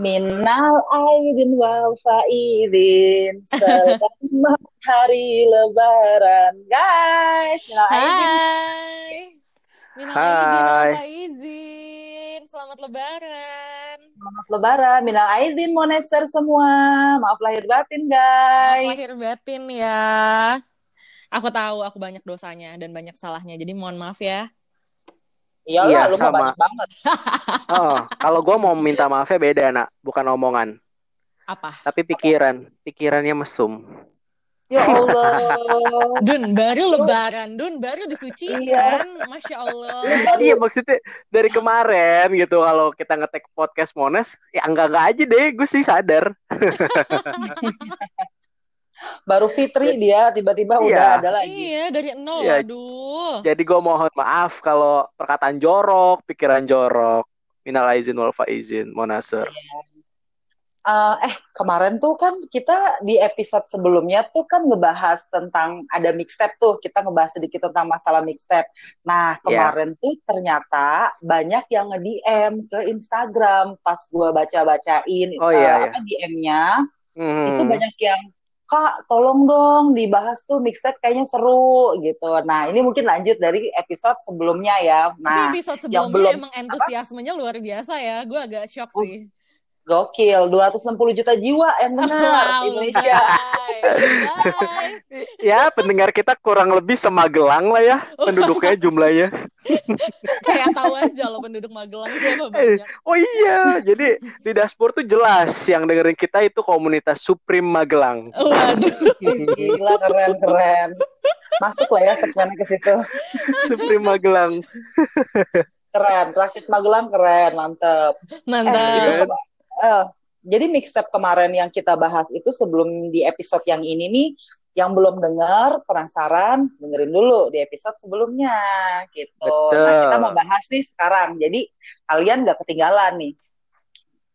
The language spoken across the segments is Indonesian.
Minal aidin wal faidin Selamat hari lebaran Guys Minal aidin Hai. Minal Hai. aidin wal faizin. Selamat lebaran. Selamat lebaran Minal aidin moneser semua Maaf lahir batin Maaf guys lahir batin ya. Aku tahu aku banyak dosanya dan banyak salahnya. Jadi mohon maaf ya. Iyalah Iya, lu mah sama. banyak banget Oh, kalau gue mau minta maafnya beda, nak. Bukan omongan, Apa? tapi pikiran. Pikirannya mesum. Ya Allah Dun, baru lebaran. Dun, baru disucikan. Masya Allah. Iya, maksudnya dari kemarin gitu. Kalau kita ngetek podcast Mones, ya enggak-enggak aja deh. Gue sih sadar. Baru Fitri dia tiba-tiba Iya. udah ada lagi Iya, dari nol. Iya. Aduh. Jadi gue mohon maaf kalau perkataan jorok, pikiran jorok. Minal aizin wal faizin, Monasir. Eh, eh kemarin tuh kan kita di episode sebelumnya tuh kan ngebahas tentang ada mixtape tuh kita ngebahas sedikit tentang masalah mixtape. Nah Iya. kemarin tuh ternyata banyak yang nge-DM ke Instagram pas gua baca-bacain Oh, eh, iya, apa DM-nya Hmm. itu banyak yang Kak, tolong dong dibahas tuh mixtape kayaknya seru gitu. Nah, ini mungkin lanjut dari episode sebelumnya ya. Tapi Nah, episode yang sebelumnya belum- emang entusiasmenya luar biasa ya. Gue agak shock Uh, sih. Gokil 260 juta jiwa yang benar Wow, Indonesia. lebay. Ya, pendengar kita kurang lebih semagelang lah ya. Penduduknya jumlahnya. Kayak tahu aja loh penduduk Magelang berapa Eh, banyak. Oh iya, jadi di dashboard tuh jelas yang dengerin kita itu komunitas Supreme Magelang. Waduh. Gila keren keren. Masuk lah ya segmennya ke situ. Supreme Magelang. Keren. Rakit Magelang keren, mantep. Eh, Mantap. itu eh, jadi mixtape kemarin yang kita bahas itu sebelum di episode yang ini nih, yang belum dengar, penasaran, dengerin dulu di episode sebelumnya gitu. Nah, Betul. kita mau bahas nih sekarang. Jadi kalian gak ketinggalan nih.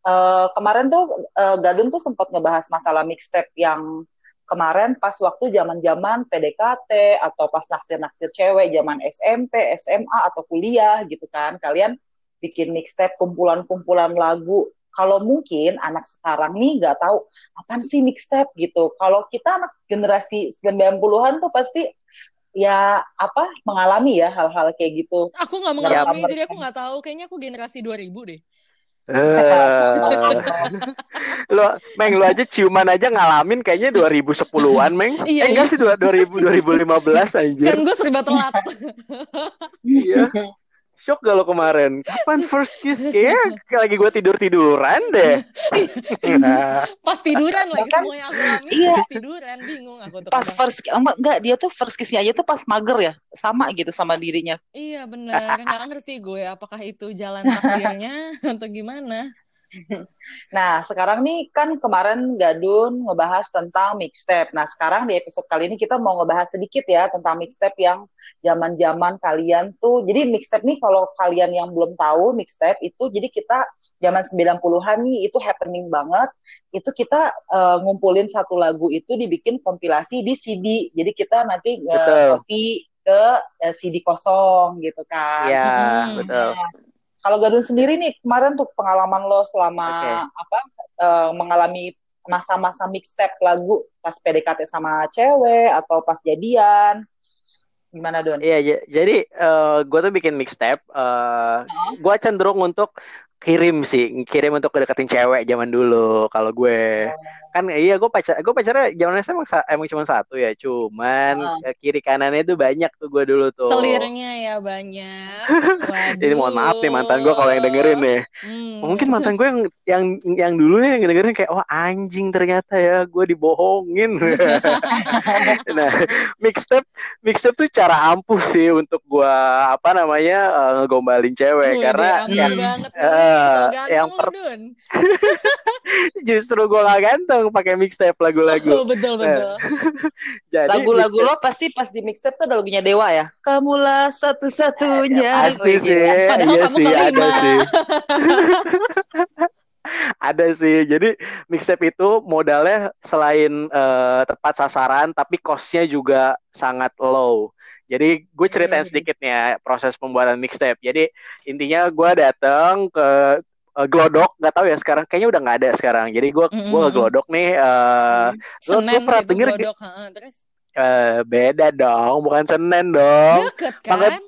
Eh, kemarin tuh eh, Gadun tuh sempat ngebahas masalah mixtape yang kemarin pas waktu zaman-zaman PDKT atau pas naksir-naksir cewek zaman SMP, SMA atau kuliah gitu kan. Kalian bikin mixtape kumpulan-kumpulan lagu. Kalau mungkin anak sekarang nih nggak tahu apaan sih mixtape gitu. Kalau kita anak generasi 90-an tuh pasti ya apa mengalami ya hal-hal kayak gitu. Aku nggak mengalami, jadi aku nggak tahu. Kayaknya aku generasi 2000 deh. Eh, lo, Meng, lo aja ciuman aja ngalamin kayaknya 2010-an, Meng. Iya, eh, enggak sih, 2000, 2015 anjir. Kan gue serba telat. Iya. Shock gak lo kemarin? Kapan first kiss? Kayaknya lagi gue tidur-tiduran deh. Pas tiduran lagi Bahkan- semuanya aku. Iya. Pas tiduran bingung aku tuh. Pas kadang. first enggak, enggak dia tuh first kiss-nya aja tuh pas mager ya. Sama gitu sama dirinya. Iya benar, nggak ngerti gue apakah itu jalan takdirnya atau gimana. Nah, sekarang nih kan kemarin Gadun ngebahas tentang mixtape. Nah, sekarang di episode kali ini kita mau ngebahas sedikit ya tentang mixtape yang zaman-zaman kalian tuh. Jadi mixtape nih kalau kalian yang belum tahu mixtape itu jadi kita zaman 90-an nih itu happening banget. Itu kita eh, ngumpulin satu lagu itu dibikin kompilasi di CD. Jadi kita nanti Betul. nge-copy ke eh, CD kosong gitu kan. Iya, Hmm. betul. Kalau Gadun sendiri nih kemarin tuh pengalaman lo selama Oke. apa eh, mengalami masa-masa mixtape lagu pas PDKT sama cewek atau pas jadian gimana Don? Iya, jadi gue tuh bikin mixtape. Uh, gue cenderung untuk kirim sih, kirim untuk deketin cewek zaman dulu. Kalau gue kan iya gue pacar, gue pacarnya zaman SMA emang, emang cuma satu ya, cuman eh, kiri kanannya itu banyak tuh gue dulu tuh. Selirnya ya banyak. Jadi mohon maaf nih mantan gue kalau yang dengerin nih. Hmm. Mungkin mantan gue yang yang yang dulu nih yang dengerin kayak wah anjing ternyata ya gue dibohongin. nah, mixtape mixtape tuh cara ampuh sih untuk gue apa namanya eh, ngegombalin cewek karena ambil banget nih. Eh, ganteng yang per- Dun. justru gue gak ganteng pakai mixtape lagu-lagu. Oh, betul betul. Jadi Lagu-lagu lo pasti pas di mixtape tuh ada lagunya Dewa ya. Kamulah satu-satunya. Pasti Wih, sih, gila. Padahal iya kamu sih, ada kelima. sih. ada sih. Jadi mixtape itu modalnya selain eh, tepat sasaran, tapi costnya juga sangat low. Jadi gue ceritain Hmm. sedikit nih ya proses pembuatan mixtape. Jadi intinya gue datang ke uh, glodok nggak tahu ya sekarang kayaknya udah nggak ada sekarang jadi gue Mm, gue mm. glodok nih uh, lo lo pernah sih itu denger glodok, heeh, terus uh, beda dong bukan senen dong deket kan?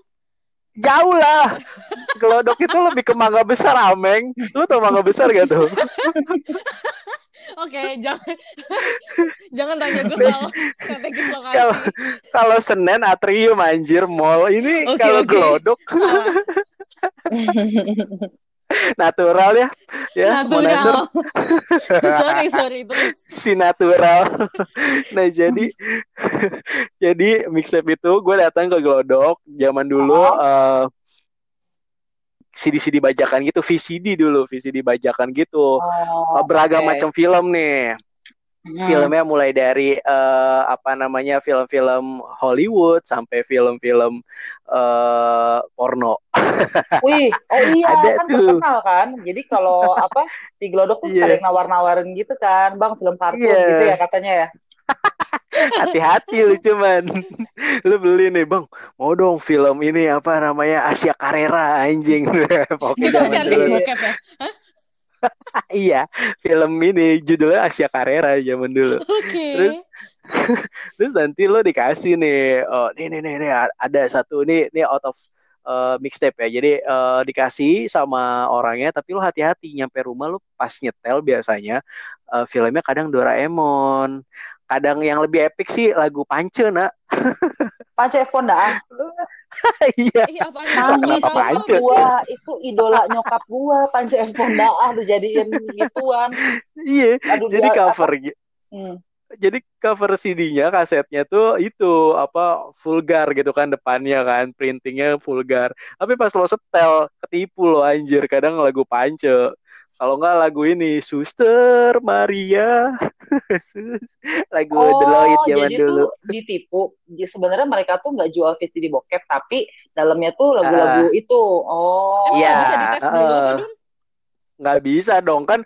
Jauh lah. Glodok itu lebih ke mangga besar ameng. Lu tau mangga besar gak tuh? Oke, jangan jangan tanya gue soal strategis lokasi. kalau kalau senen atrium anjir mall. Ini Oke, kalau glodok. Salah. natural ya ya Natural. natur sorry, sorry. Terus si natural. nah jadi jadi mixtape itu gue datang ke Glodok zaman dulu eh, CD-CD bajakan gitu, VCD dulu, VCD bajakan gitu. Oh, beragam oke. macam film nih. Hmm. Filmnya mulai dari eh, apa namanya film-film Hollywood sampai film-film eh, porno. Wih, oh iya Ada kan tuh. terkenal kan. Jadi kalau apa di Glodok tuh ada yang nawar-nawarin gitu kan, Bang, film kartun Iya. gitu ya katanya ya. Hati-hati lu cuman. lu beli nih, Bang. Mau dong film ini apa namanya? Asia Carrera anjing. Pokoknya itu bokep ya? Iya, film ini judulnya Asia Carrera zaman dulu. Oke. Terus Terus nanti lo dikasih nih, oh nih nih nih, nih, ada satu nih nih out of uh, mixtape ya. Jadi uh, dikasih sama orangnya, tapi lo hati-hati nyampe rumah lo pas nyetel biasanya uh, filmnya kadang Doraemon, kadang yang lebih epic sih lagu Pance nak. Panca F. Iya, apaan Nangis nyokap Panca? gua, itu idola nyokap gua, Panca F Pondaan dijadiin gituan. iya. Aduh, Jadi dia- cover, Hmm. jadi cover CD-nya kasetnya tuh itu apa vulgar gitu kan depannya kan printingnya vulgar tapi pas lo setel ketipu lo anjir kadang lagu pance kalau nggak lagu ini Suster Maria lagu Oh, Deloitte zaman jadi dulu tuh ditipu. Sebenarnya mereka tuh nggak jual VCD bokep, tapi dalamnya tuh lagu-lagu itu. Oh, Iya, nggak bisa dites dulu apa, heeh. Dun? nggak bisa dong kan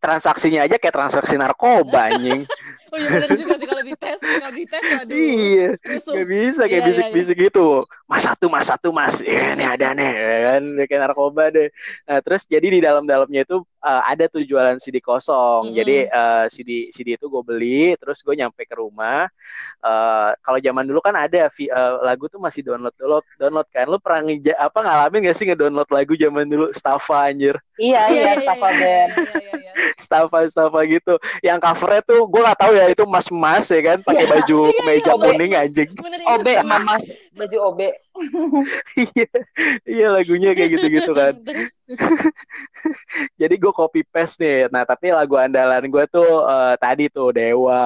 transaksinya aja kayak transaksi narkoba anjing Oh iya benar juga sih kalau dites, kalau dites aduh. iya Rusuh. Gak bisa kayak Iya, iya, bisik-bisik gitu. Mas satu, mas satu, mas. Ya, ini ada nih, ya kan? Kayak narkoba deh. Nah, terus jadi di dalam-dalamnya itu uh, ada tuh jualan CD kosong. Mm-mm. Jadi uh, CD CD itu gue beli, terus gue nyampe ke rumah. Uh, kalau zaman dulu kan ada uh, lagu tuh masih download download download kan. Lu pernah ngeja- apa ngalamin gak sih ngedownload lagu zaman dulu Staffa anjir? iya iya, Stafa iya, Band. iya, iya, iya. Staffa Staffa gitu. Yang covernya tuh gue gak tahu ya itu mas-mas ya kan pakai Iya, baju iya, kemeja iya, kuning mas. anjing. OB. Mas baju OB. Iya, iya lagunya kayak gitu-gitu kan. Jadi gue copy paste nih. Nah tapi lagu andalan gue tuh eh, tadi tuh Dewa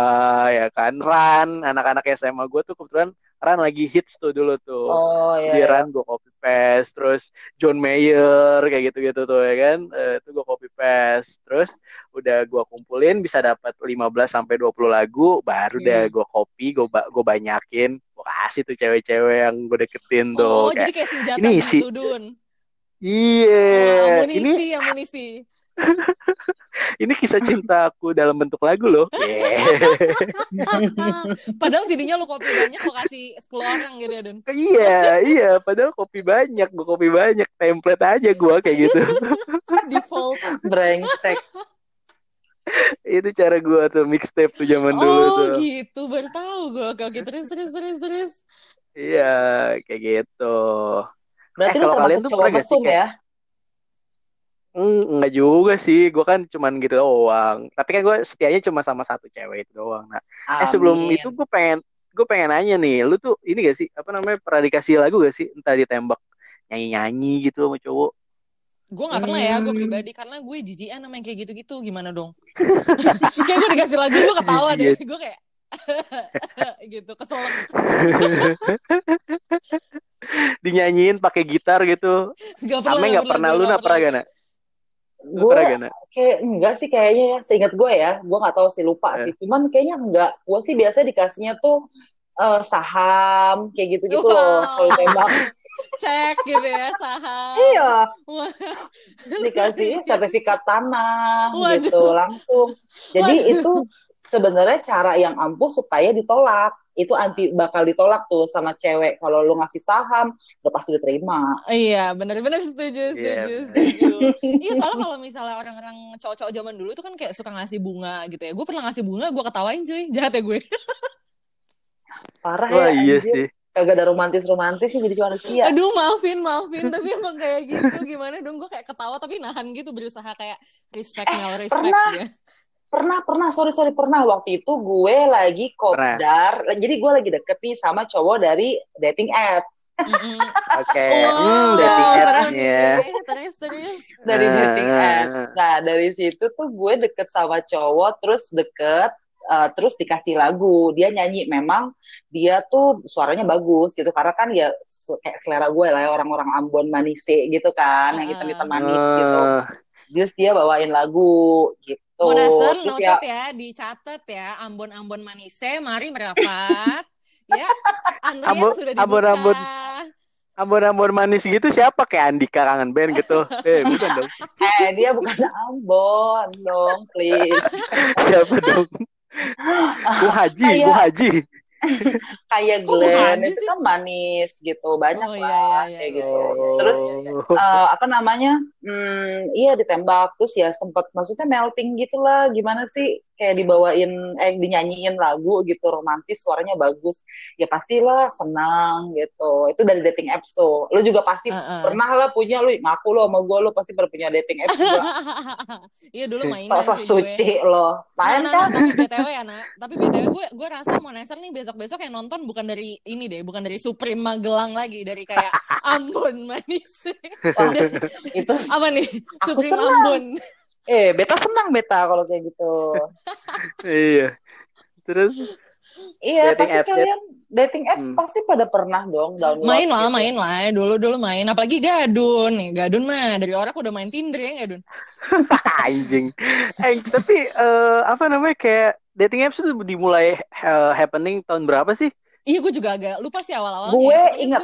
ya kan, Ran, anak-anak SMA gue tuh kebetulan Ran lagi hits tuh dulu tuh. Oh Di iya. iya. Ran gue copy paste, terus John Mayer kayak gitu-gitu tuh ya kan. Eh, itu gue copy paste. Terus udah gue kumpulin bisa dapat 15 sampai 20 lagu, baru Hmm. deh gue copy, gue ba gue banyakin, kasih tuh cewek-cewek yang gue deketin tuh. Oh, Kayak, jadi kayak senjata ini gitu, si- Dun. Iya, Oh, ini amunisi, amunisi. ini kisah cinta aku dalam bentuk lagu loh. Padahal CD-nya lu copy banyak, lu kasih 10 orang gitu ya, Dun. iya, iya. Padahal kopi banyak, gue kopi banyak. Template aja gue kayak gitu. Default. Brengsek. Itu cara gue tuh mixtape tuh zaman dulu Oh, tuh. gitu. Baru tahu gue. Oke, oke. Terus, terus, terus, terus. Iya, kayak gitu. Berarti Eh, lu kalau kalian tuh pernah sih mesum kayak- ya? Hmm, enggak juga sih, gue kan cuman gitu doang. Tapi kan gue setianya cuma sama satu cewek itu doang. Nah, eh sebelum Amin. itu gue pengen gue pengen nanya nih, lu tuh ini gak sih apa namanya pernah dikasih lagu gak sih entah ditembak nyanyi-nyanyi gitu sama cowok? Gue gak pernah ya, gue Hmm. pribadi. Karena gue jijian sama yang kayak gitu-gitu. Gimana dong? kayak gue dikasih lagu, gue ketawa deh. Gue kayak... gitu, kesel. Dinyanyiin pakai gitar gitu. Gak pernah, Ame nggak pernah, lu nggak nggak pernah gak nak? Gue gak kayak enggak sih kayaknya ya. Seingat gue ya, gue nggak tahu sih lupa Eh. sih. Cuman kayaknya enggak. Gue sih biasa dikasihnya tuh eh, saham kayak gitu-gitu loh Wow. kalau tembak. Cek gitu ya, saham. Iya, Wah. dikasih sertifikat tanah Waduh. gitu langsung. Jadi Waduh. itu sebenarnya cara yang ampuh supaya ditolak. itu anti bakal ditolak tuh sama cewek kalau lu ngasih saham udah pasti diterima Iya, bener-bener setuju, Iya, setuju, setuju. Iya, soalnya kalau misalnya orang-orang cowok-cowok zaman dulu tuh kan kayak suka ngasih bunga gitu ya. Gue pernah ngasih bunga, gue ketawain cuy. Jahat ya gue. parah Wah ya iya anjir. sih. kagak ada romantis romantis sih jadi manusia Aduh, maafin, maafin. Tapi emang kayak gitu. Gimana dong? Gue kayak ketawa tapi nahan gitu. Berusaha kayak respect, Eh, Mel, respect pernah. ya. pernah pernah sorry sorry pernah waktu itu gue lagi kopdar jadi gue lagi deket nih sama cowok dari dating apps. Oke. Wow, Hmm, dating. Terus, terus. dari dating nah, apps nah dari situ tuh gue deket sama cowok terus deket eh, terus dikasih lagu dia nyanyi memang dia tuh suaranya bagus gitu karena kan ya se- kayak selera gue lah ya orang-orang Ambon manise gitu kan yang hitam-hitam manis gitu Eh, terus dia bawain lagu gitu Monasel, terus ya noted ya, dicatat ya. Ambon-ambon manise, mari merapat. ya, antrian Ambon- sudah dibuka. ambon-ambon. Ambon-ambon manis gitu siapa kayak Andika kangen band gitu. Eh, bukan dong. eh dia bukan Ambon dong please Siapa dong? Bu Haji, Bu Haji. kayak Glenn itu kan manis gitu banyak Oh, lah iya, iya, kayak iya, gitu. iya, iya, terus eh, apa namanya hmm, iya ditembak terus ya sempat maksudnya melting gitulah gimana sih? Kayak dibawain eh dinyanyiin lagu gitu romantis suaranya bagus. Ya pastilah senang gitu. Itu dari dating apps tuh. Lu juga pasti Heeh. pernah lah punya lu ngaku lo sama gue lu pasti pernah punya dating apps juga. Iya dulu mainan sosok sih gue. suci lo Nah, main nah, kan? nah, tapi BTW ya, Nak. Tapi BTW gue gue rasa Moneser nih besok-besok yang nonton bukan dari ini deh, bukan dari Supreme Magelang lagi, dari kayak Ambon manis. Wah, itu Apa nih? Supreme senang. Ambon. eh beta senang beta kalau kayak gitu Iya. Terus Iya, Dating pasti apps ya? kalian dating apps Hmm. pasti pada pernah dong download. Main lah, gitu. main lah. Dulu-dulu main. Apalagi Gadun nih. Gadun mah dari orang udah main Tinder ya, Gadun? anjing. Eh, tapi eh, apa namanya kayak dating apps itu dimulai eh, happening tahun berapa sih? Iya, gue juga agak lupa sih awal-awalnya. Gue Pokoknya ingat.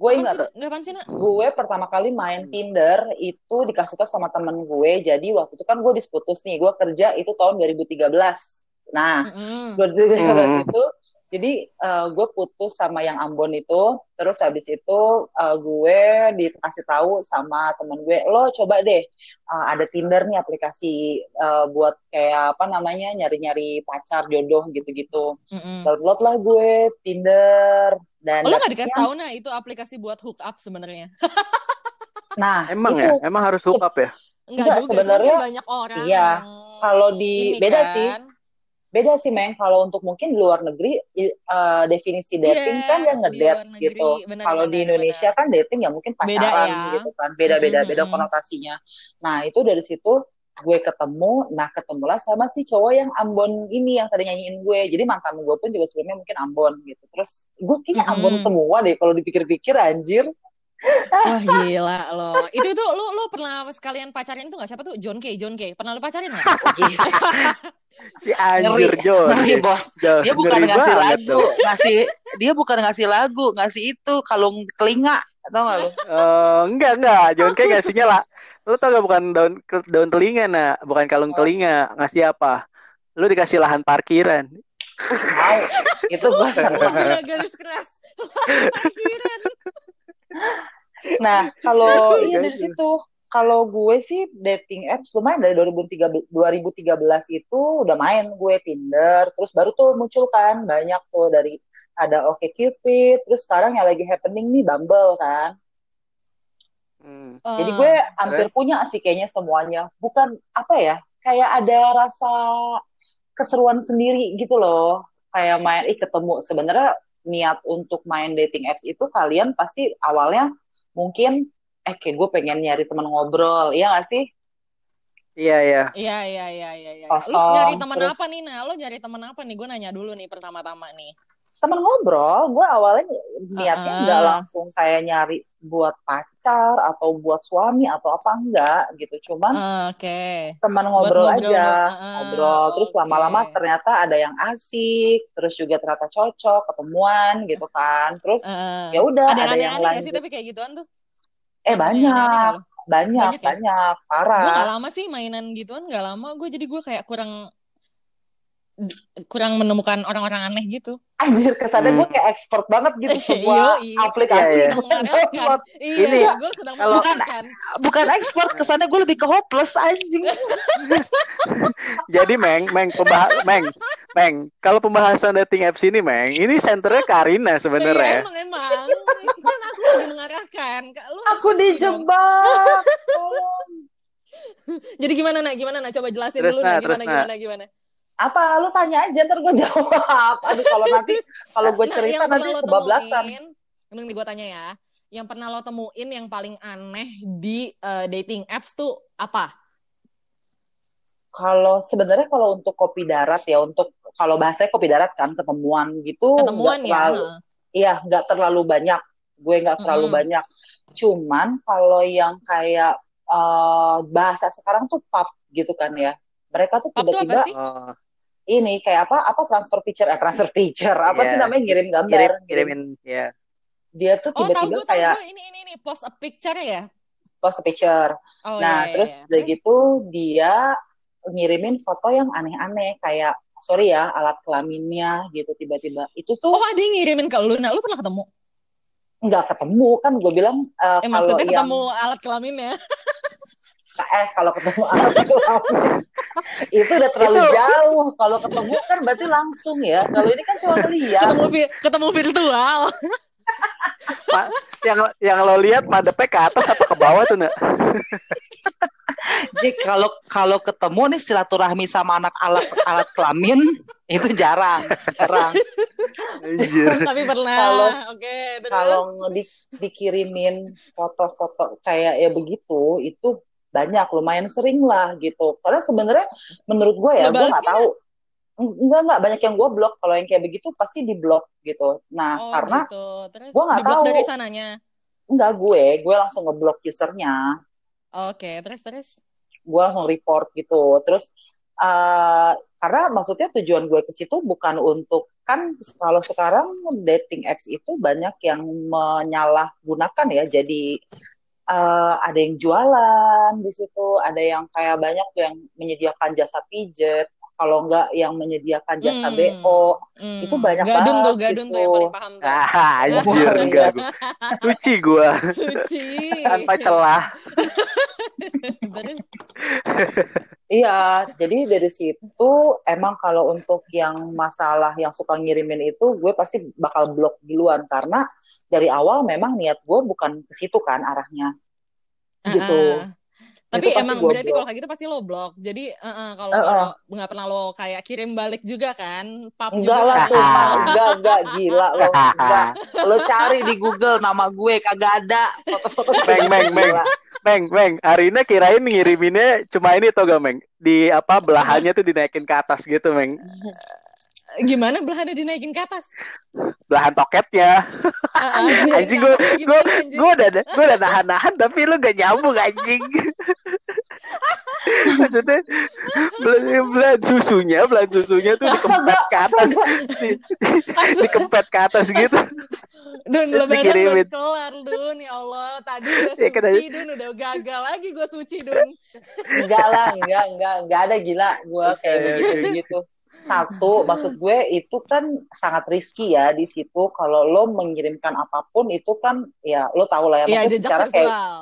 Gue, ingat, apaan sih, Nak? gue pertama kali main Hmm. Tinder itu dikasih tau sama temen gue. Jadi waktu itu kan gue disputus nih, gue kerja itu tahun 2013. Nah, Mm-mm. 2013 Hmm. itu jadi eh, gue putus sama yang Ambon itu terus habis itu eh, gue dikasih tahu sama temen gue lo coba deh eh, ada Tinder nih aplikasi eh, buat kayak apa namanya nyari-nyari pacar jodoh gitu-gitu Mm-mm. download lah gue Tinder dan Oh, lo gak dikasih tahu nah itu aplikasi buat hook up sebenarnya? nah Emang itu ya? Emang harus hook up ya? Enggak Enggak, juga, sebenarnya banyak orang iya. yang Kalau di- ini beda kan. sih. Beda sih Meng. Kalau untuk mungkin di luar negeri eh, definisi dating Iya, kan yang ngedate negeri, gitu. Kalau di Indonesia benar. kan dating ya mungkin Beda pacaran ya. gitu kan. Mm-mm, beda mm-mm. konotasinya. Nah itu dari situ gue ketemu. Nah ketemulah sama si cowok yang Ambon ini yang tadi nyanyiin gue. Jadi mantan gue pun juga sebelumnya mungkin Ambon gitu. Terus gue kayaknya Ambon Mm-mm. semua deh kalau dipikir-pikir anjir Wah gila lo. Itu itu lu lu pernah sekalian pacarin tuh nggak siapa tuh John K. John K. Pernah lu pacarin nggak? Gila, Si anjir ngeri John. ngeri bos John, dia bukan ngeri ngasih lagu tuh. ngasih dia bukan ngasih lagu ngasih itu kalung telinga tau gak lu Eh, enggak enggak, John kayak ngasihnya lah. Lu tau gak bukan daun daun telinga nak, bukan kalung telinga, ngasih apa? Lu dikasih lahan parkiran. mau itu gue garis keras. Parkiran. Nah, kalau iya Guys. dari situ, kalau gue sih dating apps lumayan dari 2013, 2013 itu udah main gue Tinder, terus baru tuh muncul kan banyak tuh dari ada OkCupid, terus sekarang yang lagi happening nih Bumble kan. Hmm. Jadi Eh, gue hampir punya sih kayaknya semuanya. Bukan apa ya, kayak ada rasa keseruan sendiri gitu loh. Kayak main, ih ketemu. Sebenarnya niat untuk main dating apps itu kalian pasti awalnya mungkin, eh kayak gue pengen nyari teman ngobrol, iya gak sih? Iya iya. Iya iya iya iya. iya. Lu Kosong, nyari teman terus- apa nih? Nah, lu nyari teman apa nih? Gue nanya dulu nih pertama-tama nih. Teman ngobrol, gue awalnya niatnya nggak langsung kayak nyari buat pacar atau buat suami atau apa enggak gitu. Cuman Eh, Oke. teman ngobrol, ngobrol aja doang. Ah, ngobrol terus lama-lama ternyata ada yang asik terus juga ternyata cocok ketemuan gitu kan terus Eh, ya udah ada yang ada yang aneh-aneh gak sih lanjut tapi kayak gituan tuh? eh banyak nggak lu? banyak Banyak ya? banyak Gue gak parah lama sih mainan gituan gak lama gue jadi gue kayak kurang kurang menemukan orang-orang aneh gitu. Anjir, kesannya Hmm. gue kayak expert banget gitu semua Yoi. aplikasi. Iya, iya. Iya, Ini- gue sedang kalau- mengarahkan. Bukan expert, kesannya gue lebih ke hopeless anjing. Jadi Meng, Meng pembahas Meng, Meng, kalau pembahasan dating apps ini Meng, ini senternya Karina Iya, sebenarnya. emang emang. Kan aku lagi mengarahkan. Kak, Lu Aku dijebak. Tolong. Jadi gimana nak? Gimana nak? Coba jelasin Terus, dulu Nak, nak. terus, Gimana gimana gimana. Apa lu tanya aja ntar gue jawab. Aduh kalau nanti kalau gue Nah, cerita yang nanti kebablasan. temuin, Mending nih gue tanya ya. Yang pernah lo temuin yang paling aneh di eh, dating apps tuh apa? Kalau sebenarnya kalau untuk kopi darat ya untuk kalau bahasanya kopi darat kan ketemuan gitu Ketemuan ya. terlalu, iya nggak terlalu banyak gue nggak terlalu Mm-mm. banyak cuman kalau yang kayak eh, bahasa sekarang tuh pub gitu kan ya mereka tuh tiba-tiba sih? Oh, ini kayak apa apa transfer picture eh transfer picture apa Iya. sih namanya ngirim gambar kirim, ngirim. kirimin ya. dia tuh Oh tahu tiba-tiba tahu kayak gue ini ini ini post a picture ya. post picture Oh Nah, iya, iya, terus iya. udah gitu dia ngirimin foto yang aneh-aneh kayak sorry ya alat kelaminnya gitu tiba-tiba. Itu tuh Oh ada yang ngirimin ke lu, nah lu pernah ketemu? nggak ketemu kan gue bilang eh, Eh kalau maksudnya yang ketemu alat kelaminnya? eh kalau ketemu alat kelamin itu udah terlalu Itu- jauh. Kalau ketemu kan berarti langsung ya. Kalau ini kan cuma ngeliat. Ketemu vi- ketemu virtual. Ma- yang yang lo lihat madepnya ke atas atau ke bawah tuh nak? Jik kalau kalau ketemu nih silaturahmi sama anak alat alat kelamin itu jarang, jarang. Anjir. Tapi pernah. Kalau- kalau di, dikirimin foto-foto kayak ya begitu itu banyak lumayan sering lah gitu karena sebenarnya menurut gue ya gue nggak tahu enggak enggak banyak yang gue blok kalau yang kayak begitu pasti di blok gitu nah Oh karena gitu. Gua nggak tahu. dari sananya. enggak gue gue langsung ngeblok usernya Oke, terus terus. gue langsung report gitu terus eh, karena maksudnya tujuan gue ke situ bukan untuk kan kalau sekarang dating apps itu banyak yang menyalahgunakan ya jadi eh, ada yang jualan di situ ada yang kayak banyak tuh yang menyediakan jasa pijet kalau enggak yang menyediakan jasa Hmm. BO Hmm. Itu banyak gadun tuh, banget gadun gitu. tuh yang paling paham tuh. Ah, anjir enggak gua. Suci gua Suci. tanpa celah. Iya, jadi dari situ emang kalau untuk yang masalah yang suka ngirimin itu gue pasti bakal blok duluan karena dari awal memang niat gue bukan ke situ kan arahnya. Gitu. ah, ah. Tapi Itu pasti emang berarti kalau kayak gitu pasti lo blok. Jadi eh, eh, kalau eh. kalau nggak pernah lo kayak kirim balik juga kan, pap Enggak juga. lah tuh, enggak, enggak, gila lo, enggak. Lo cari di Google nama gue, kagak ada foto-foto Meng, meng, meng. Meng, Meng, Arina kirain ngiriminnya cuma ini tau gak, Meng? Di apa belahannya tuh dinaikin ke atas gitu, Meng. Gimana belahannya dinaikin ke atas? Belahan toketnya. Ah, ah, Anjing gue, gue, gue udah, gue udah nahan-nahan tapi lu gak nyambung anjing. Maksudnya belahan, belahan susunya, belahan susunya tuh dikempet ke atas, di, dikempet ke atas gitu. Dun, lebaran belum kelar, Dun. Ya Allah, tadi udah Ya, suci, Dun. Udah gagal lagi gue suci, Dun. Enggak lah, enggak, enggak, enggak ada gila gue kayak Iya, begitu-begitu. Satu, maksud gue itu kan sangat riski ya di situ. Kalau lo mengirimkan apa pun itu kan ya lo tau lah ya. Iya, Maksudnya jejak secara kayak virtual.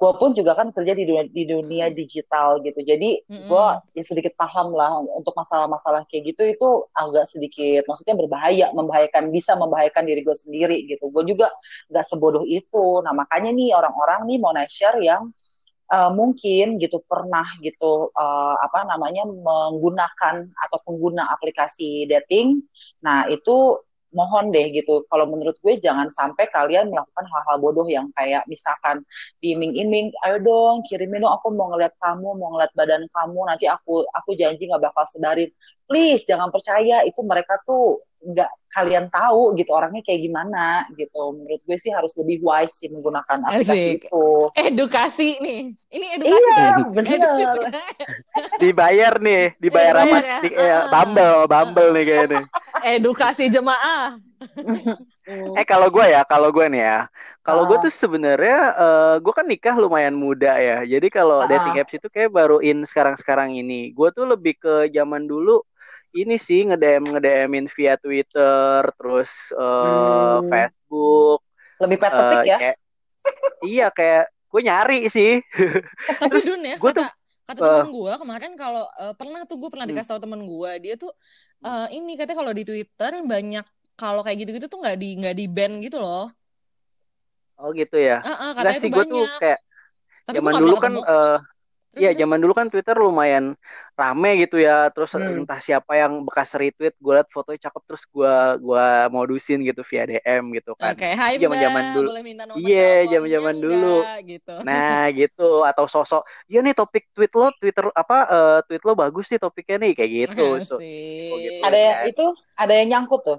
Gue pun juga kan kerja di dunia, di dunia digital gitu. Jadi Mm-mm. gue ya sedikit paham lah untuk masalah-masalah kayak gitu itu agak sedikit maksudnya berbahaya, membahayakan bisa membahayakan diri gue sendiri gitu. Gue juga nggak sebodoh itu. Nah makanya nih orang-orang nih mau share yang eh, mungkin gitu pernah gitu eh, apa namanya menggunakan atau pengguna aplikasi dating. Nah itu mohon deh gitu. Kalau menurut gue jangan sampai kalian melakukan hal-hal bodoh yang kayak misalkan diiming-iming, ayo dong kirimin dong aku mau ngeliat kamu, mau ngeliat badan kamu, nanti aku aku janji nggak bakal sebarin. Please jangan percaya itu mereka tuh nggak kalian tahu gitu orangnya kayak gimana gitu. Menurut gue sih harus lebih wise sih menggunakan aplikasi Asik. itu. Edukasi nih. Ini edukasi Iya, kan? bener. Edukasi. Dibayar nih, dibayar Iya, sama ya. di, eh. Bumble, Bumble nih kayaknya. Edukasi jemaah. Eh kalau gue ya, kalau gue nih ya, kalau gue Ah. tuh sebenarnya eh, gue kan nikah lumayan muda ya. Jadi kalau Ah. dating apps itu kayak baru in sekarang-sekarang ini. Gue tuh lebih ke zaman dulu ini sih ngedm ngedemin via Twitter, terus uh, Hmm. Facebook. Lebih eh, patetik ya. kayak- iya kayak gue nyari sih. Tapi Dun ya, gua kata tuh- kata eh. teman gue kemarin kalau eh, pernah tuh gue pernah Hmm. dikasih tahu teman gue, dia tuh eh, ini katanya kalau di Twitter banyak kalau kayak gitu-gitu tuh nggak di nggak di ban gitu loh. Oh gitu ya. Heeh, Enggak katanya sih tuh gue tuh kayak Tapi zaman nggak dulu kan ketemu. Iya, zaman dulu kan Twitter lumayan rame gitu ya. Terus Hmm. entah siapa yang bekas retweet, gue liat fotonya cakep terus gue gua modusin gitu via DM gitu kan. Oke, hai Zaman-zaman Mbak, dulu. boleh minta nomor Iya, teleponnya zaman-zaman dulu. gitu. Nah, gitu atau sosok, "Iya nih topik tweet lo, Twitter apa eh, tweet lo bagus sih topiknya nih." Kayak gitu. So- Asik. oh gitu. Ada yang kan. itu, ada yang nyangkut tuh.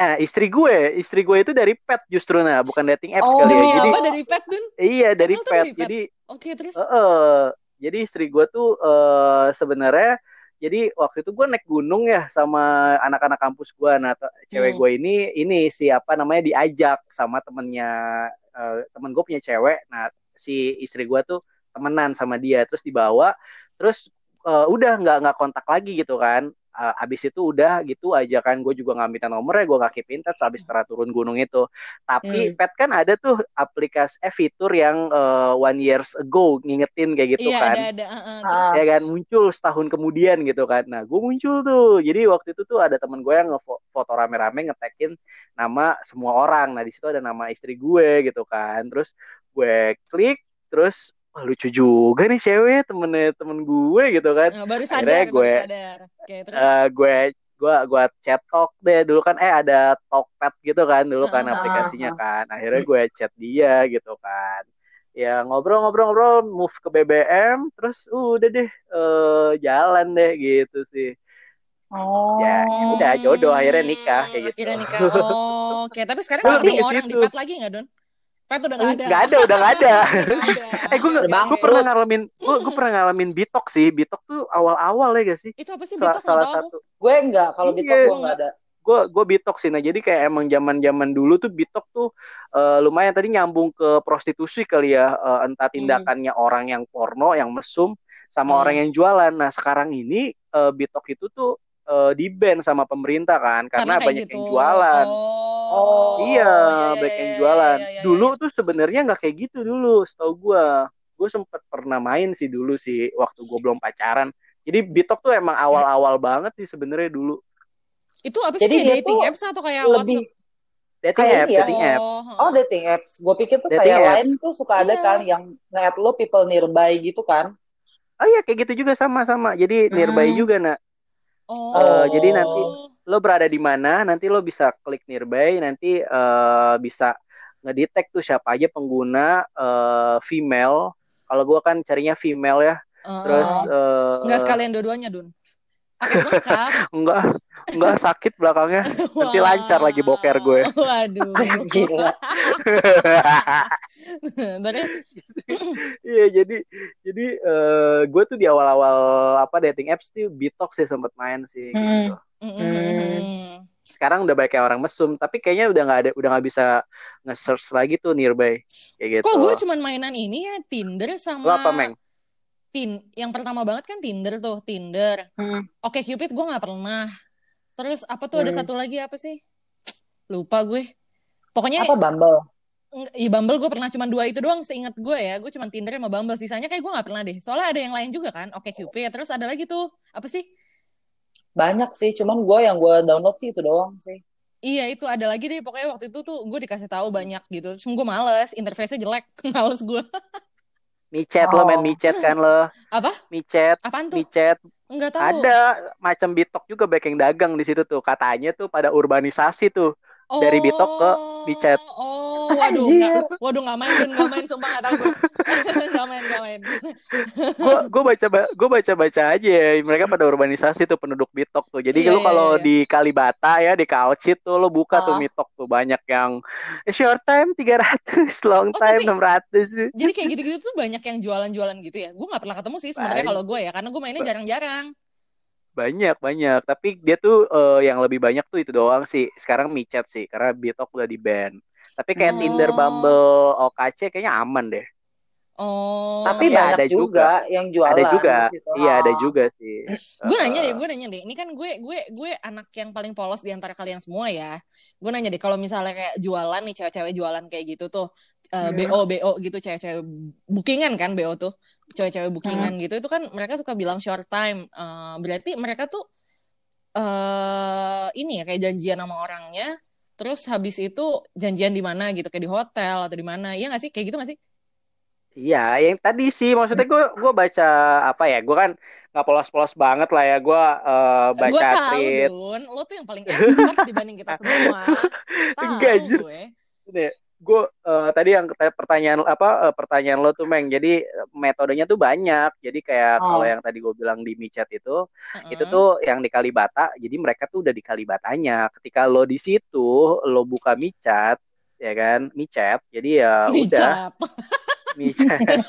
Nah, istri gue, istri gue itu dari pet justru nah, bukan dating apps Oh, kali ya. Demi Jadi apa dari pet Dun? iya dari pet. dari pet? Jadi Oke, terus. Eh, eh. jadi istri gue tuh eh, sebenarnya jadi waktu itu gue naik gunung ya sama anak-anak kampus gue. Nah, cewek Hmm. gue ini ini siapa namanya diajak sama temennya eh, temen gue punya cewek. Nah, si istri gue tuh temenan sama dia terus dibawa terus eh, udah nggak nggak kontak lagi gitu kan. Eh, abis itu udah gitu aja kan gue juga nggak minta nomornya gue nggak keep in touch abis setelah turun gunung itu tapi Hmm. pet kan ada tuh aplikasi eh fitur yang eh, one years ago ngingetin kayak gitu Iya, kan ada ada. heeh. Ah, ya kan muncul setahun kemudian gitu kan nah gue muncul tuh jadi waktu itu tuh ada teman gue yang ngefoto rame-rame ngetekin nama semua orang nah di situ ada nama istri gue gitu kan terus gue klik terus wah lucu juga nih cewek temennya temen gue gitu kan Nah, baru Akhirnya sadar, baru gue- sadar. Oke, terus. Eh, gue gue gue chat talk deh dulu kan eh ada Talkpad gitu kan dulu kan Ah, aplikasinya kan akhirnya gue chat dia gitu kan ya ngobrol-ngobrol-ngobrol move ke BBM terus udah deh eh, jalan deh gitu sih Oh. Ya, udah, jodoh, akhirnya nikah, kayak gitu. Akhirnya nikah. Oh, Oke, tapi sekarang nggak ketemu orang di pet lagi nggak Don? Pet udah nggak ada. nggak ada udah nggak ada ada. eh gue gue pernah ngalamin gue gue pernah ngalamin bitok sih bitok tuh awal-awal ya gak sih Itu apa sih Bitok salah aku. satu Gue enggak, kalau Iya. Bitok gue Gua enggak ada. gue gue bitok sih nah jadi kayak emang zaman zaman dulu tuh bitok tuh eh, lumayan tadi nyambung ke prostitusi kali ya eh, entah tindakannya orang yang porno yang mesum sama Hmm. orang yang jualan nah sekarang ini eh, bitok itu tuh eh, di ban sama pemerintah kan karena, kayak banyak gitu. yang jualan Oh, iya banyak iya, yang iya, jualan iya, iya, dulu iya. tuh sebenarnya nggak kayak gitu dulu setahu gue gue sempet pernah main sih dulu sih waktu gue belum pacaran jadi bitok tuh emang awal-awal banget sih sebenarnya dulu Itu apa sih Jadi kayak dating apps atau kayak Lebih WhatsApp? dating Kayak apps ya. dating apps Oh, dating apps. Gue pikir tuh Dating kayak lain tuh suka ada Iya. kan yang nge-add lo people nearby gitu kan. Oh iya kayak gitu juga sama-sama. Jadi nearby Hmm. juga nak. Oh. Eh, jadi nanti lo berada di mana, nanti lo bisa klik nearby, nanti eh, bisa ngedetect tuh siapa aja pengguna eh, female. Kalau gua kan carinya female ya. Oh. Terus eh, Nggak sekalian dua-duanya, Dun. Paket lengkap. enggak enggak sakit belakangnya. Nanti lancar lagi boker gue. Waduh. Gila. Terus, Iya jadi jadi eh, gue tuh di awal-awal apa dating apps tuh bitok sih sempet main sih. Hmm. Gitu. Mm-mm. Sekarang udah banyak orang mesum, tapi kayaknya udah nggak ada udah nggak bisa nge-search lagi tuh nearby kayak gitu. Kok gue cuman mainan ini ya Tinder sama Lo apa Meng? Tin yang pertama banget kan Tinder tuh Tinder. Hmm. Oke Cupid gue nggak pernah. Terus apa tuh ada Hmm. satu lagi apa sih? Lupa gue. Pokoknya Apa Bumble? Iya Bumble gue pernah cuma dua itu doang seingat gue ya. Gue cuma Tinder sama Bumble. Sisanya kayak gue gak pernah deh. Soalnya ada yang lain juga kan. Oke Cupid. Terus ada lagi tuh. Apa sih? Banyak sih, cuman gue yang gue download sih itu doang sih. Iya itu ada lagi deh. Pokoknya waktu itu tuh gue dikasih tahu banyak gitu. Cuma gue males. Interface-nya jelek. males gue. Micet lo main Oh. micet kan lo? Apa? Micet, Apaan tuh? micet. Enggak tahu. Ada macam bitok juga banyak yang dagang di situ tuh. Katanya tuh pada urbanisasi tuh. dari Bitok ke Micet. Oh, waduh, Anjir. nggak, waduh nggak main, Dun, nggak main, sumpah nggak tahu gue. nggak main, nggak main. Gue gue baca gue baca baca aja ya. mereka pada urbanisasi tuh penduduk bitok tuh. Jadi Iya, lu kalau iya. di Kalibata ya di Kalcit tuh lo buka tuh Ah. mitok tuh banyak yang short time 300, long Oh, time tapi- 600. Jadi kayak gitu-gitu tuh banyak yang jualan-jualan gitu ya. Gue nggak pernah ketemu sih sebenarnya kalau gue ya, karena gue mainnya jarang-jarang. Banyak banyak, tapi dia tuh eh, yang lebih banyak tuh itu doang sih. Sekarang micet sih karena bitok udah di ban. Tapi kayak Oh. Tinder, Bumble, OKC kayaknya aman deh. Oh. Tapi Ya, banyak ada juga, juga. yang jualan ada juga. Iya, ada juga sih. gue nanya deh, Eh, gue nanya deh. Ini kan gue gue gue anak yang paling polos di antara kalian semua ya. Gue nanya deh kalau misalnya kayak jualan nih cewek-cewek jualan kayak gitu tuh eh, Hmm. BO BO gitu cewek-cewek bookingan kan BO tuh cewek-cewek bookingan Hmm. gitu itu kan mereka suka bilang short time. Eh, berarti mereka tuh eh ini ya kayak janjian sama orangnya. Terus habis itu janjian di mana gitu kayak di hotel atau di mana? Iya nggak sih kayak gitu nggak sih? Iya, yang tadi sih maksudnya gue gue baca apa ya? Gue kan nggak polos-polos banget lah ya. Gue Gue baca tahu tweet. Dun, lo tuh yang paling expert dibanding kita semua. Tahu gue. Nih, gue eh, tadi yang pertanyaan apa eh, pertanyaan lo tuh Meng. Jadi metodenya tuh banyak. Jadi kayak Oh. kalau yang tadi gue bilang di micet itu, itu Heeh. tuh yang di Kalibata. Jadi mereka tuh udah di Kalibatanya. Ketika lo di situ, lo buka micet, ya kan, micet. Jadi ya udah. micet,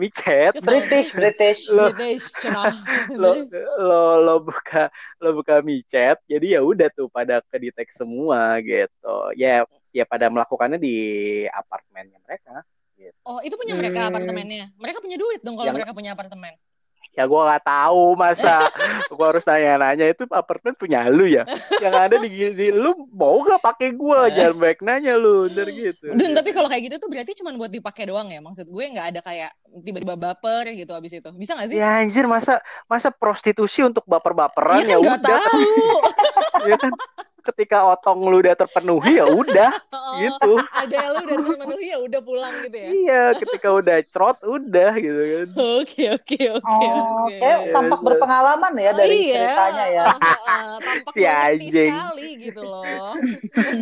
micet. British, British. Lo British, lo lo lo buka lo buka micet jadi ya udah tuh pada kedetek semua gitu ya ya pada melakukannya di apartemennya mereka gitu. Oh, itu punya mereka Hmm. apartemennya. Mereka punya duit dong kalau Yang- mereka punya apartemen. Ya gua nggak tahu masa gua harus nanya-nanya itu apartemen punya lu ya yang ada di, di lu mau gak pakai gua jangan baik nanya lu ntar gitu Dan tapi kalau kayak gitu tuh berarti cuma buat dipakai doang ya. Maksud gue nggak ada kayak tiba-tiba baper gitu abis itu. Bisa nggak sih? ya anjir masa masa prostitusi untuk baper-baperan ya kan nggak udah tahu. ya kan ketika otong lu udah terpenuhi ya udah Oh, gitu ada yang lu udah terpenuhi ya udah pulang gitu ya. Iya, ketika udah cerot udah gitu kan. Oke oke oke Oh, oke. tampak berpengalaman ya dari iya, ceritanya ya. uh, uh, tampak Si anjing. sekali gitu loh.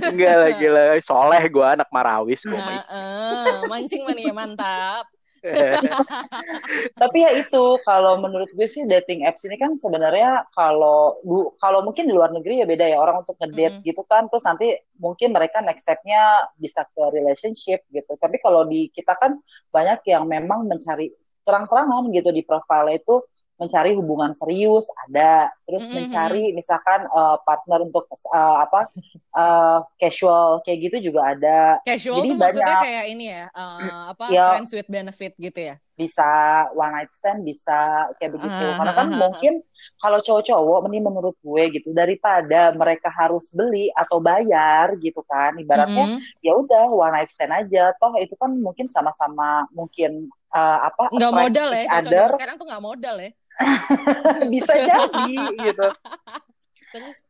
Enggak lah gila, soleh gua anak Marawis gua. Nah, uh, mancing mania mantap. Tapi ya itu kalau menurut gue sih dating apps ini kan sebenarnya kalau kalau mungkin di luar negeri ya beda ya orang untuk ngedate Mm-mm. gitu kan terus nanti mungkin mereka next stepnya bisa ke relationship gitu. Tapi kalau di kita kan banyak yang memang mencari terang-terangan gitu di profile itu mencari hubungan serius ada terus Mm-mm. mencari misalkan eh, partner untuk eh, apa eh, casual kayak gitu juga ada Casual Jadi tuh maksudnya banyak. kayak ini ya, uh, apa Ya. friends with benefit gitu ya? bisa one night stand bisa kayak begitu Ah, karena kan ah, ah, mungkin kalau cowok-cowok ini menurut gue gitu daripada mereka harus beli atau bayar gitu kan ibaratnya Mm-mm. ya udah one night stand aja toh itu kan mungkin sama-sama mungkin uh, apa nggak modal ya, other sekarang tuh nggak modal ya. bisa jadi gitu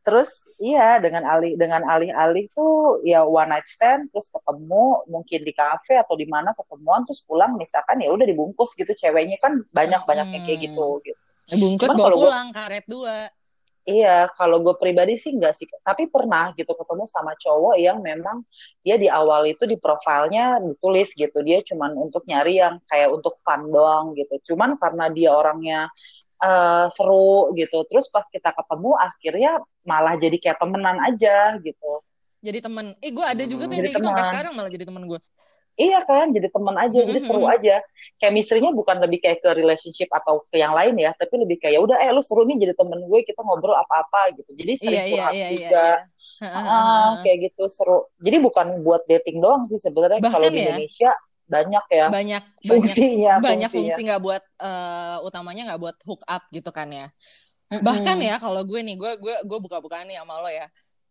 Terus? iya dengan alih dengan alih-alih tuh ya one night stand terus ketemu mungkin di kafe atau di mana ketemuan terus pulang misalkan ya udah dibungkus gitu ceweknya kan banyak banyak yang kayak Hmm. gitu gitu Bungkus Cuman bawa kalau gua- pulang karet dua. Iya, kalau gue pribadi sih enggak sih. Tapi pernah gitu ketemu sama cowok yang memang dia di awal itu di profilnya ditulis gitu. Dia cuman untuk nyari yang kayak untuk fun doang gitu. Cuman karena dia orangnya eh, seru gitu. Terus pas kita ketemu akhirnya malah jadi kayak temenan aja gitu. Jadi temen. Eh gue ada juga tuh yang Jadi kayak gitu sampai sekarang malah jadi temen gue. Iya kan, jadi teman aja, jadi seru aja. Chemistry-nya bukan lebih kayak ke relationship atau ke yang lain ya, tapi lebih kayak ya udah eh lu seru nih jadi temen gue, kita ngobrol apa-apa gitu. Jadi sering Iya iya curhat iya iya. juga. iya. Ah, kayak gitu seru. Jadi bukan buat dating doang sih sebenarnya kalau di ya, Indonesia banyak ya banyak banyak fungsinya, banyak fungsinya. fungsi nggak buat eh, utamanya nggak buat hook up gitu kan ya. Mm-mm. Bahkan ya kalau gue nih gue gue gue buka-bukaan nih sama lo ya.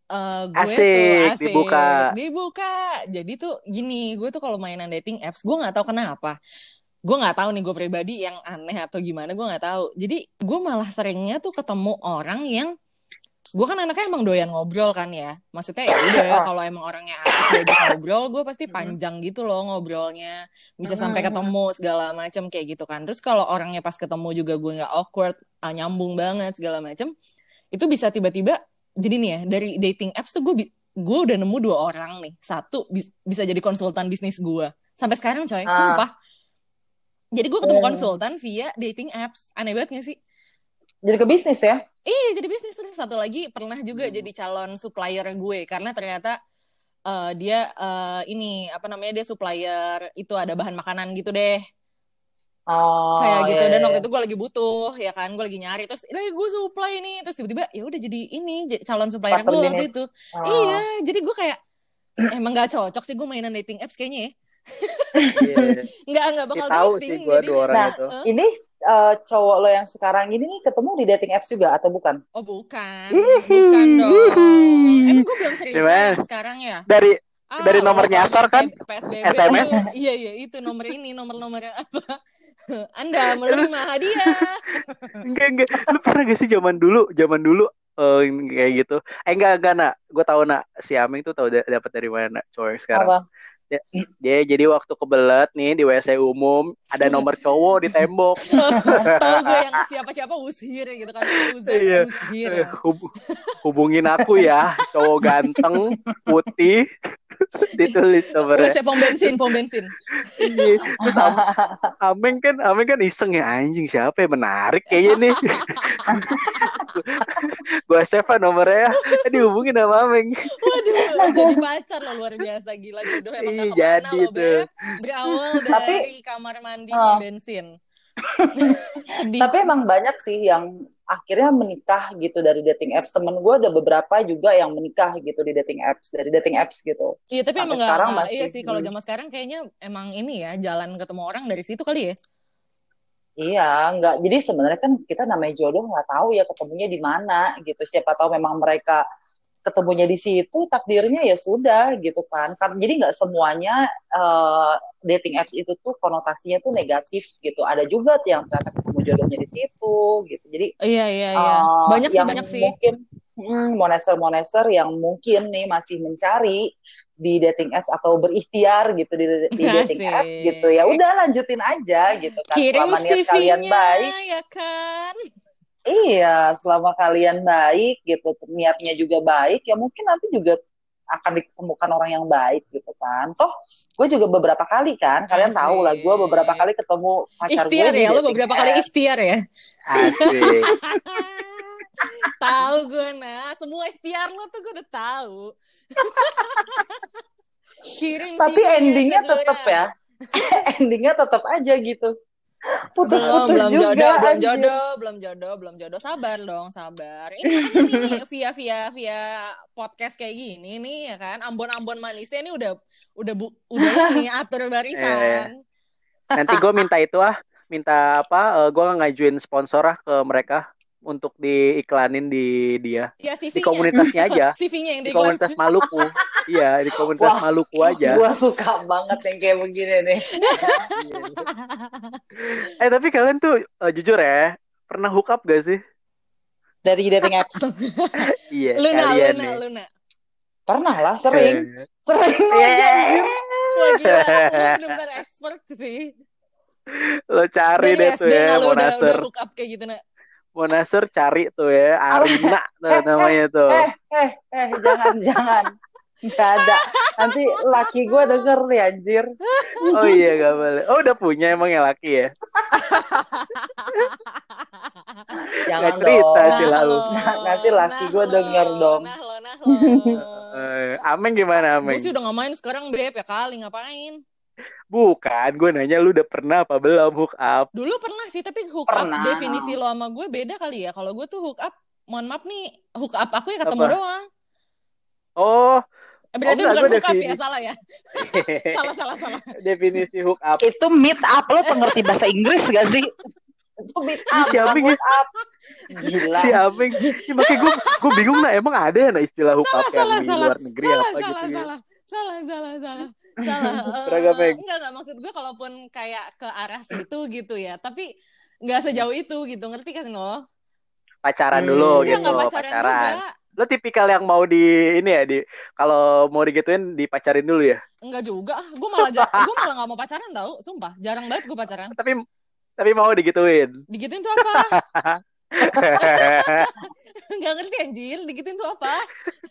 Eh, gue Asik, tuh asik dibuka. dibuka jadi tuh gini gue tuh kalau mainan dating apps gue nggak tahu kenapa gue nggak tahu nih gue pribadi yang aneh atau gimana gue nggak tahu jadi gue malah seringnya tuh ketemu orang yang gue kan anaknya emang doyan ngobrol kan ya. Maksudnya ya udah kalau emang orangnya asik diajak ngobrol gue pasti panjang gitu loh ngobrolnya. Bisa sampai ketemu segala macam kayak gitu kan. Terus kalau orangnya pas ketemu juga gue nggak awkward ah, nyambung banget segala macam itu bisa tiba-tiba jadi nih ya dari dating apps tuh gue gue udah nemu dua orang nih. Satu bi- bisa jadi konsultan bisnis gue sampai sekarang coy Ah. sumpah. Jadi gue ketemu Oh. konsultan via dating apps. Aneh banget gak sih? Jadi ke bisnis ya? Iya jadi bisnis. Terus satu lagi pernah juga Hmm. jadi calon supplier gue karena ternyata eh, dia eh, ini apa namanya dia supplier itu ada bahan makanan gitu deh. Oh, kayak gitu. iya, dan iya. waktu itu gue lagi butuh ya kan gue lagi nyari. Terus eh gue supply nih. Terus tiba-tiba ya udah jadi ini calon supplier gue waktu itu. Oh. iya jadi gue kayak emang gak cocok sih gue mainan dating apps kayaknya ya Iya. nggak nggak bakal Ya, tahu dating sih gua jadi dua orang Nah, itu. Ini eh, cowok lo yang sekarang ini nih ketemu di dating apps juga atau bukan? oh bukan bukan dong emang gue belum cerita Gimana? sekarang ya Dari Ah, Dari nomor waktu nyasar kan? PSBB SMS? tuh, iya iya itu nomor ini nomor-nomor apa Anda menerima hadiah enggak enggak. Lu pernah gak sih zaman dulu, zaman dulu eh, kayak gitu. Eh enggak enggak nak. Gue tahu nak si Aming tuh tahu da- dapat dari mana nak cowok yang sekarang. Apa? Dia jadi waktu kebelet nih di WC umum ada nomor cowok di tembok. tahu gue yang siapa-siapa usir gitu kan usir Iya. usir hub- hubungin aku ya, cowok ganteng, putih, ditulis nomornya. WC pom bensin pom bensin Iya. Terus Am- Ameng kan, Ameng kan iseng ya anjing siapa yang menarik kayaknya nih. Gua save nomornya, eh, dihubungin sama Ameng. Waduh, jadi pacar lo luar biasa gila jodoh emang Ih, ke mana jadi lo tuh. Berawal Tapi- dari kamar mandi Oh. pom bensin. Tapi emang banyak sih yang akhirnya menikah gitu dari dating apps. Temen gue ada beberapa juga yang menikah gitu di dating apps, dari dating apps gitu. Iya tapi sampai emang gak, sekarang nggak- masih, iya sih kalau hmm. zaman sekarang kayaknya emang ini ya jalan ketemu orang dari situ kali ya. Iya, nggak. Jadi sebenarnya kan kita namanya jodoh nggak tahu ya ketemunya di mana gitu. Siapa tahu memang mereka ketemunya di situ, takdirnya ya sudah gitu kan. Kan jadi nggak semuanya eh, dating apps itu tuh konotasinya tuh negatif gitu. Ada juga yang ternyata ketemu jodohnya di situ gitu. Jadi Iya iya iya. eh, banyak sih banyak sih. mungkin hmm, moneser-moneser yang mungkin nih masih mencari di dating apps atau berikhtiar gitu di, di dating Asik. apps gitu ya udah lanjutin aja gitu kan Kirim selama niat kalian CV-nya baik ya kan. Iya selama kalian baik gitu niatnya juga baik ya mungkin nanti juga akan ditemukan orang yang baik gitu kan toh gue juga beberapa kali kan kalian Asik. tahu lah gue beberapa kali ketemu pacar gue Ikhtiar ya, lo beberapa kali apps. ikhtiar ya. Asik. tahu gue nah, semua ikhtiar lo tuh gue udah tahu. Kirim tapi endingnya tetap ya endingnya tetap aja gitu belum putus-putus belum juga jodoh belum jodoh belum jodoh belum jodoh. Sabar dong sabar. Ini makanya nih via via via podcast kayak gini nih ya kan? Ambon ambon manisnya ini udah udah bu, udah ini atur barisan. Nanti gue minta itu ah, minta apa? gue ngajuin sponsor ah ke mereka untuk diiklanin di dia. Ya di komunitasnya aja. CV-nya yang di komunitas Maluku. Iya di komunitas Wah. Maluku aja. Gua suka banget yang kayak begini nih. eh tapi kalian tuh eh, jujur ya pernah hook up gak sih? Dari dating apps. iya Luna Luna nih. Luna. Pernah lah, sering. Eh, Sering lagi anjir. wah gila expert sih. Lo cari dari deh tuh SD ya nggak lu udah udah hook up kayak gitu nak Monasur cari tuh ya Arina tuh Eh, namanya tuh Eh, eh, eh, jangan, jangan. Gak ada. Nanti laki gue denger nih anjir. oh iya gak boleh oh udah punya emang yang laki ya Jangan Nggak cerita dong. sih lalu. Nah, nanti laki gua lo, denger dong. Nah lo, nah lo. Eh, Ameng gimana Ameng Gue sih udah gak main sekarang beb ya kali ngapain. Bukan gue nanya lu udah pernah apa belum hook up Dulu pernah sih tapi hook Pernah. up definisi lo sama gue beda kali ya. Kalau gue tuh hook up, mohon maaf nih, hook up aku ya ketemu Apa? doang. oh Eh, berarti enggak, bukan hook up ya, salah ya. salah, salah, salah. definisi hook up Itu meet up. Lo pengerti bahasa Inggris gak sih? Itu meet up, Siapa bukan gitu? hook up. Gila. si Ameng ya, makanya gue gue bingung nah emang ada ya nah istilah hook up yang salah, di salah. luar negeri Salah, apa salah, gitu ya salah. Salah, salah, salah. Meg. enggak, enggak. Maksud gue kalaupun kayak ke arah situ gitu ya. Tapi nggak sejauh itu gitu. Ngerti kan lo? pacaran Hmm. dulu Enggak, gitu nggak pacaran, pacaran juga. lo tipikal yang mau di ini ya di kalau mau digituin dipacarin dulu ya Enggak juga. Gue malah ja- gue malah nggak mau pacaran tau. Sumpah. Jarang banget gue pacaran. tapi tapi mau digituin Digituin tuh apa? Nggak ngerti anjir. Digituin tuh apa?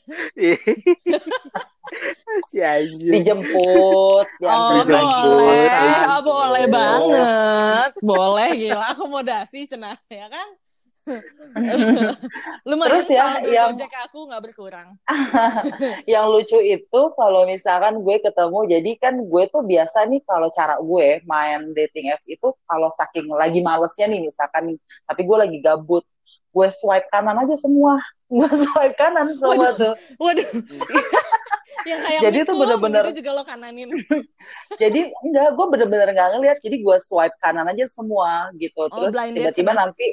si anjing Dijemput. Oh, dianterin lagi. boleh. Dijemput. Oh, boleh banget. Boleh gila. Akomodasi cenah ya kan? Lumayan Terus ya, yang- Gojek aku nggak berkurang. yang lucu itu kalau misalkan gue ketemu jadi kan gue tuh biasa nih kalau cara gue main dating apps itu kalau saking lagi malesnya nih misalkan nih tapi gue lagi gabut gue swipe kanan aja semua gue swipe kanan semua Waduh. tuh Waduh. yang kayak Jadi itu bener-bener- gitu juga lo kananin. jadi enggak gue bener-bener nggak ngeliat jadi gue swipe kanan aja semua gitu Oh, terus tiba-tiba sana. nanti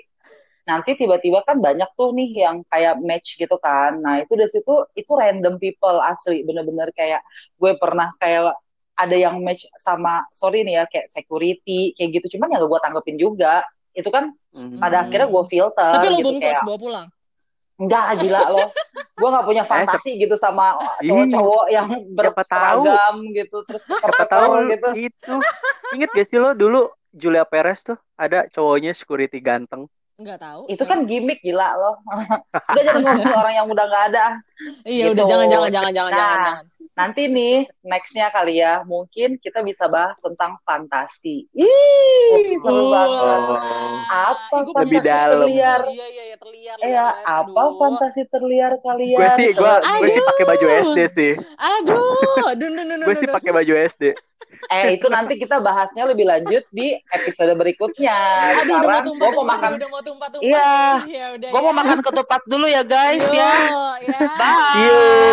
nanti tiba-tiba kan banyak tuh nih yang kayak match gitu kan nah itu dari situ itu random people asli bener-bener kayak gue pernah kayak ada yang match sama sorry nih ya kayak security kayak gitu cuman ya gak gue tanggepin juga itu kan Hmm. pada akhirnya gue filter Tapi lo gitu bungkus kayak bawa pulang. enggak gila loh gue nggak punya fantasi gitu sama cowok-cowok yang berseragam gitu terus Siapa tahu gitu itu. Ingat gak sih lo dulu Julia Perez tuh ada cowoknya security ganteng. Enggak tahu. itu kan gimmick gila loh udah jangan ngomongin orang yang udah nggak ada Iya gitu. udah jangan jangan jangan jangan Nah, jangan jangan. Nanti nih nextnya kali ya mungkin kita bisa bahas tentang fantasi ih seru banget Apa Lebih punya dalam. terliar? Iya iya iya terliar. eh ya apa Aduh. fantasi terliar kalian Gue sih gue gue sih pakai baju SD sih. Aduh, dun dun dun dun. Gue sih pakai baju SD. eh itu nanti kita bahasnya lebih lanjut di episode berikutnya Aduh, udah mau sekarang tumpah gue mau makan udah mau tumpah tumpah. Iya. Ya udah. gue mau makan ketupat dulu ya guys Yo, ya ya. bye See you.